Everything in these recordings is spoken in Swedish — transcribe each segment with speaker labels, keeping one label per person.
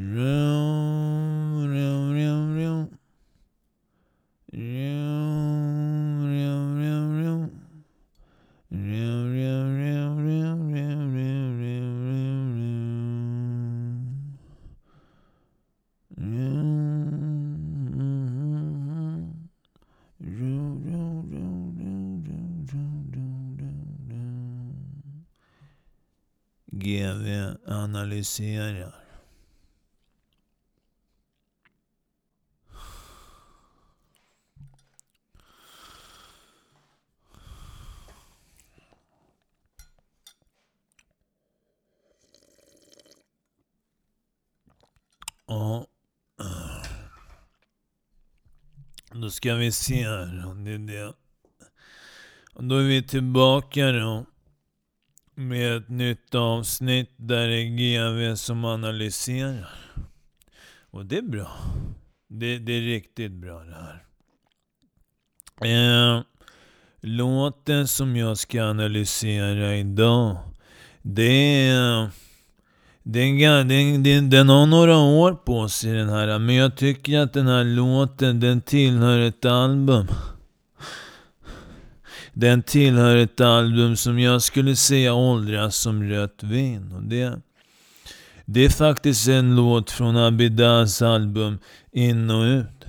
Speaker 1: Rum, rum, rum, rum. Rum, rum, rum, rum. Rum, rum, rum, rum, rum, rum, rum, rum, rum rum, rum, rum, rum, rum, rum, rum. GV analyserar. Ja. Då ska vi se här. Det är det. Och Då är vi tillbaka då. Med ett nytt avsnitt där det är GV som analyserar. Och det är bra. Det, det är riktigt bra det här. Eh, låten som jag ska analysera idag. Det är... Den, den, den, den har några år på sig den här, men jag tycker att den här låten, den tillhör ett album. Den tillhör ett album som jag skulle säga åldras som rött vin. Och det, det är faktiskt en låt från Abidas album In och Ut.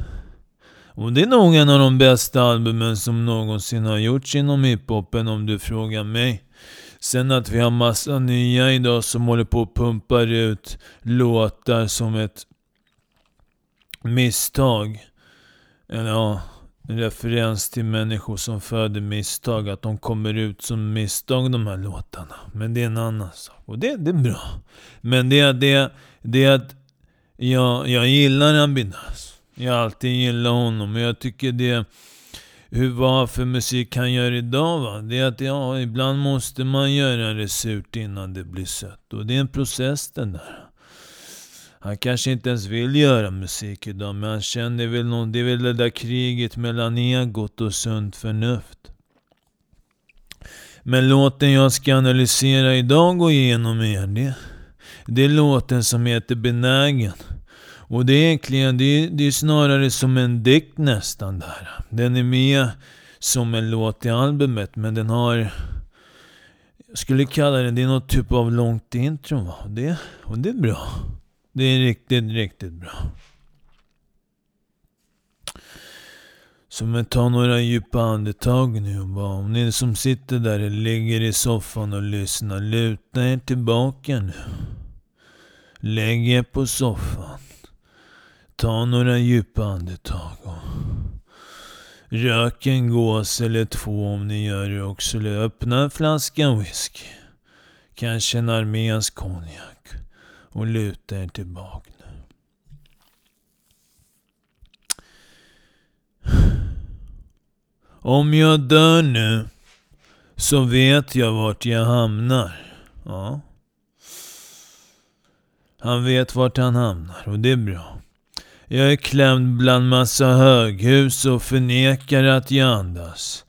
Speaker 1: Och det är nog en av de bästa albumen som någonsin har gjorts inom hiphopen om du frågar mig. Sen att vi har massa nya idag som håller på och pumpar ut låtar som ett misstag. Eller ja, en referens till människor som föder misstag. Att de kommer ut som misstag de här låtarna. Men det är en annan sak. Och det, det är bra. Men det, det, det är att jag, jag gillar Abinaz. Jag har alltid gillat honom. Och jag tycker det hur, vad för musik han gör idag va? Det är att ja, ibland måste man göra det surt innan det blir sött. Och det är en process den där. Han kanske inte ens vill göra musik idag, men han känner väl någon, det är väl det där kriget mellan egot och sunt förnuft. Men låten jag ska analysera idag och igenom är det. Det är låten som heter Benägen. Och det är egentligen, det är, det är snarare som en dikt nästan där. Den är med som en låt i albumet, men den har... Jag skulle kalla det, det är något typ av långt intro va. Och det, och det är bra. Det är riktigt, riktigt bra. Så men ta några djupa andetag nu och bara, om ni som sitter där eller ligger i soffan och lyssnar, luta er tillbaka nu. Lägg er på soffan. Ta några djupa andetag. Och rök en gås eller två om ni gör det också. Eller öppna en flaska whisky. Kanske en arméns konjak. Och luta er tillbaka nu. Om jag dör nu så vet jag vart jag hamnar. Ja. Han vet vart han hamnar och det är bra. Jag är klämd bland massa höghus och förnekar att jag andas.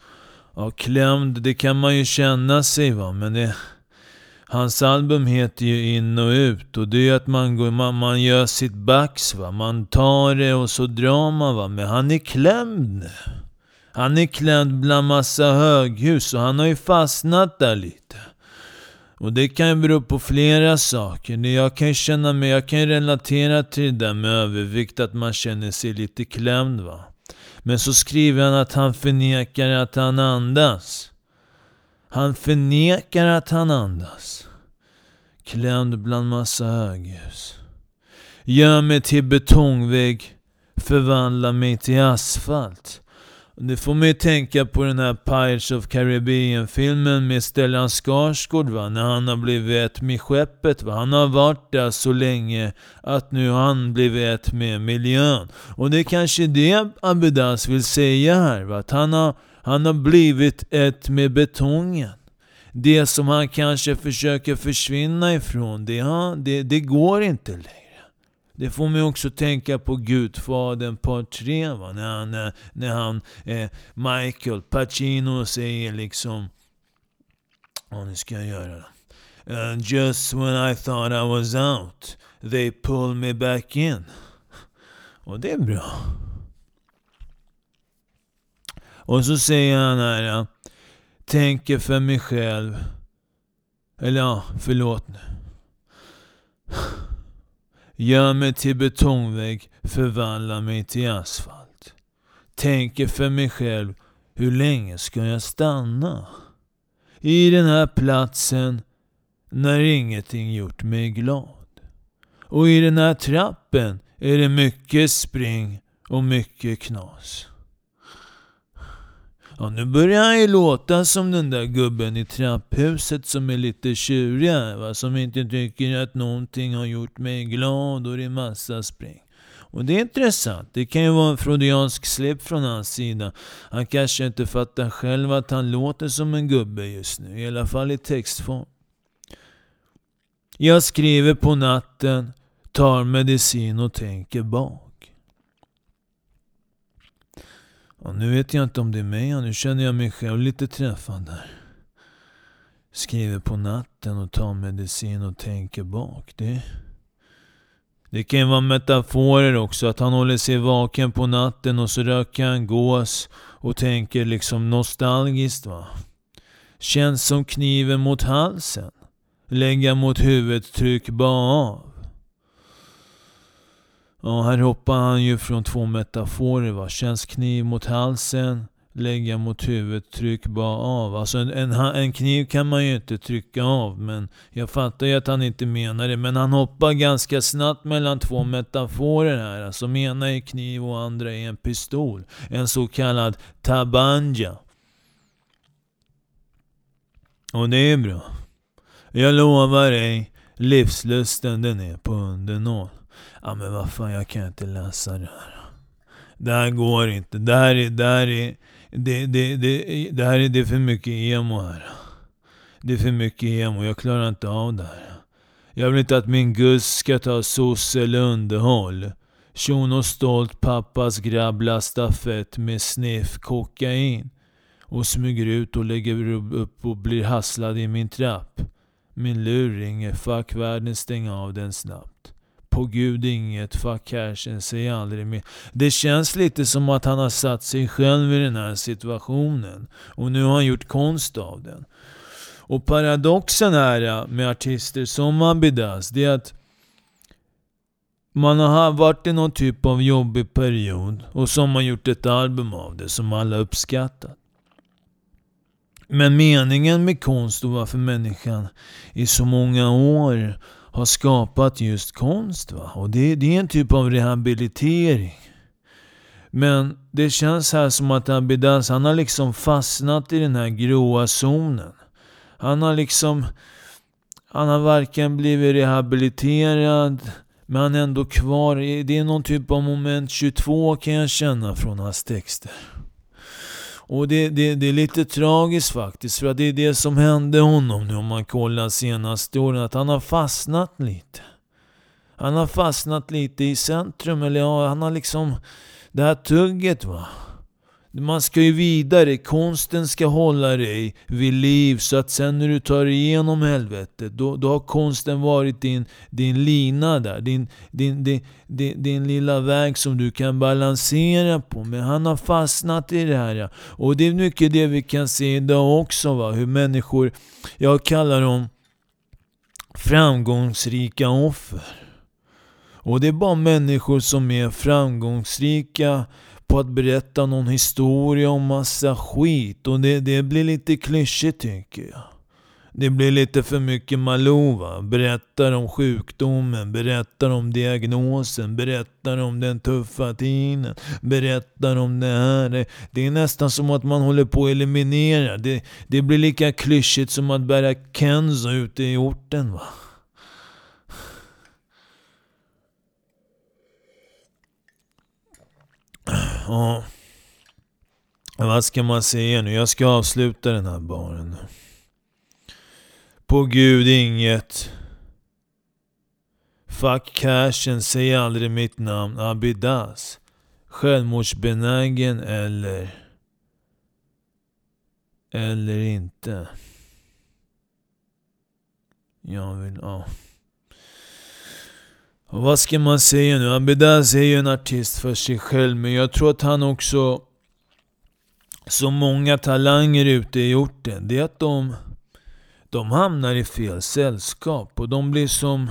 Speaker 1: Ja, klämd, det kan man ju känna sig va, men det... Hans album heter ju In och Ut och det är ju att man, går, man, man gör sitt bax va. Man tar det och så drar man va. Men han är klämd nu. Han är klämd bland massa höghus och han har ju fastnat där lite. Och det kan ju bero på flera saker. Jag kan ju känna mig, jag kan relatera till det där med övervikt, att man känner sig lite klämd va. Men så skriver han att han förnekar att han andas. Han förnekar att han andas. Klämd bland massa höghus. Gör mig till betongvägg, förvandla mig till asfalt. Det får mig tänka på den här Pirates of Caribbean-filmen med Stellan Skarsgård va, när han har blivit ett med skeppet va. Han har varit där så länge att nu har han blivit ett med miljön. Och det är kanske det Abidas vill säga här va, att han har, han har blivit ett med betongen. Det som han kanske försöker försvinna ifrån, det, det, det går inte längre. Det får mig också tänka på Gudfadern part 3, va? när han, när han eh, Michael Pacino säger liksom... Ja, nu ska jag göra det. Uh, just when I thought I was out, they pulled me back in. Och det är bra. Och så säger han här, eh, tänker för mig själv. Eller ja, förlåt nu. Gör mig till betongvägg, förvandla mig till asfalt. Tänker för mig själv, hur länge ska jag stanna? I den här platsen, när ingenting gjort mig glad. Och i den här trappen är det mycket spring och mycket knas. Ja, nu börjar han ju låta som den där gubben i trapphuset som är lite tjurig va? Som inte tycker att någonting har gjort mig glad och det är massa spring. Och det är intressant. Det kan ju vara en freudiansk slip från hans sida. Han kanske inte fattar själv att han låter som en gubbe just nu. I alla fall i textform. Jag skriver på natten, tar medicin och tänker bak. Och nu vet jag inte om det är mig, nu känner jag mig själv lite träffad där. Skriver på natten och tar medicin och tänker bak. Det, det kan ju vara metaforer också, att han håller sig vaken på natten och så röker han gås och tänker liksom nostalgiskt va. Känns som kniven mot halsen. Lägga mot huvudet, tryck bara av. Ja, här hoppar han ju från två metaforer. Va? Känns kniv mot halsen, lägga mot huvudet, tryck bara av. Alltså en, en, en, kniv kan man ju inte trycka av, men jag fattar ju att han inte menar det. Men han hoppar ganska snabbt mellan två metaforer här. Alltså ena är kniv och andra är en pistol. En så kallad tabanja. Och det är bra. Jag lovar dig, livslusten den är på under noll. Ja men vad fan, jag kan inte läsa det här. Det här går inte. Det här är, det här är, det, det, det, det här är, det är för mycket emo här. Det är för mycket emo, jag klarar inte av det här. Jag vill inte att min Gus ska ta soc eller underhåll. Tjon och stolt pappas grabb lastar fett med sniff kokain. Och smyger ut och lägger upp och blir hasslad i min trapp. Min lur ringer, fuck världen, stäng av den snabbt på gud inget, fuck cashen, säg aldrig mer. Det känns lite som att han har satt sig själv i den här situationen. Och nu har han gjort konst av den. Och paradoxen här med artister som Abidas, det är att man har varit i någon typ av jobbig period och så har man gjort ett album av det som alla uppskattat. Men meningen med konst och varför människan i så många år har skapat just konst. Va? Och det, det är en typ av rehabilitering. Men det känns här som att Abidaz, han har liksom fastnat i den här gråa zonen. Han har liksom... Han har varken blivit rehabiliterad, men han är ändå kvar. Det är någon typ av moment 22 kan jag känna från hans texter. Och det, det, det är lite tragiskt faktiskt, för att det är det som hände honom nu om man kollar senaste åren, att han har fastnat lite. Han har fastnat lite i centrum, eller ja, han har liksom... Det här tugget va. Man ska ju vidare, konsten ska hålla dig vid liv så att sen när du tar igenom helvetet, då, då har konsten varit din, din lina där. Din, din, din, din, din lilla väg som du kan balansera på. Men han har fastnat i det här. Ja. Och det är mycket det vi kan se idag också. Va? Hur människor, jag kallar dem framgångsrika offer. Och det är bara människor som är framgångsrika på att berätta någon historia om massa skit. Och det, det blir lite klyschigt tycker jag. Det blir lite för mycket Malou va? Berättar om sjukdomen, berättar om diagnosen, berättar om den tuffa tiden, berättar om det här. Det är nästan som att man håller på att eliminera. Det, det blir lika klyschigt som att bära Kenzo ute i orten va. Ja. Vad ska man säga nu? Jag ska avsluta den här baren. På gud inget. Fuck cashen, säg aldrig mitt namn. Abidas. Självmordsbenägen eller... Eller inte. Jag vill... Ja. Och vad ska man säga nu? Abidaz är ju en artist för sig själv, men jag tror att han också, som många talanger ute i orten, det är att de, de hamnar i fel sällskap. Och de blir som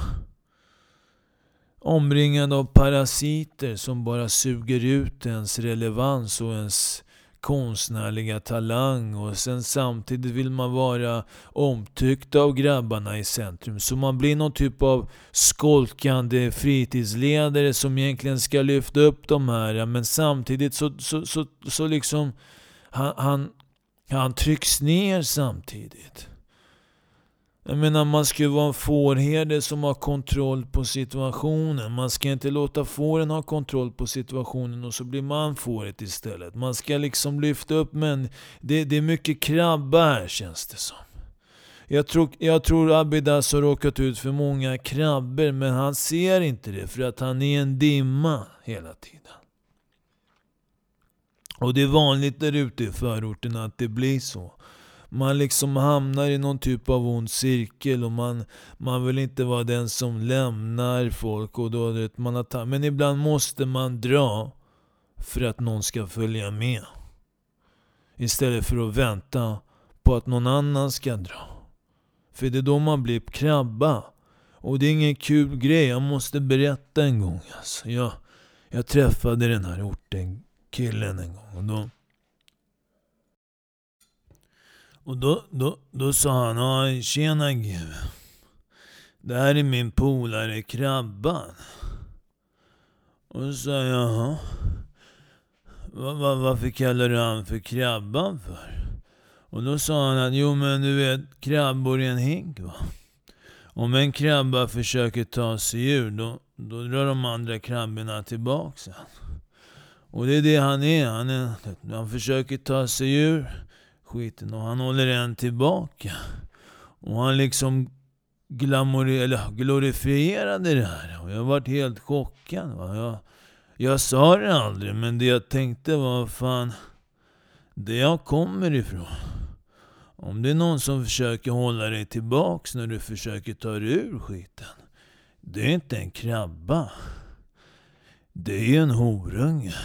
Speaker 1: omringade av parasiter som bara suger ut ens relevans och ens konstnärliga talang och sen samtidigt vill man vara omtyckt av grabbarna i centrum. Så man blir någon typ av skolkande fritidsledare som egentligen ska lyfta upp de här men samtidigt så, så, så, så liksom han, han, han trycks ner samtidigt. Jag menar, man ska ju vara en fårherde som har kontroll på situationen. Man ska inte låta fåren ha kontroll på situationen och så blir man fåret istället. Man ska liksom lyfta upp men det, det är mycket krabba här känns det som. Jag tror, jag tror Abidas har råkat ut för många krabbor men han ser inte det för att han är en dimma hela tiden. Och det är vanligt där ute i förorten att det blir så man liksom hamnar i någon typ av ond cirkel och man, man vill inte vara den som lämnar folk. Och då, vet, man har Men ibland måste man dra för att någon ska följa med. Istället för att vänta på att någon annan ska dra. För det är då man blir krabba. Och det är ingen kul grej, jag måste berätta en gång. Alltså. Jag, jag träffade den här orten killen en gång. Och då, och då, då, då sa han, Oj, tjena GW. Det här är min polare Krabban. Och så sa jag, jaha. Va, va, varför kallar du han för Krabban för? Och då sa han att, jo men du vet, krabbor i en hink va. Om en krabba försöker ta sig ur, då, då drar de andra krabborna tillbaka sen. Och det är det han är. Han, är, han försöker ta sig ur skiten och han håller en tillbaka. Och han liksom eller glorifierade det här. Och jag varit helt chockad. Va? Jag, jag sa det aldrig, men det jag tänkte var fan, det jag kommer ifrån. Om det är någon som försöker hålla dig tillbaks när du försöker ta dig ur skiten. Det är inte en krabba. Det är en horunge.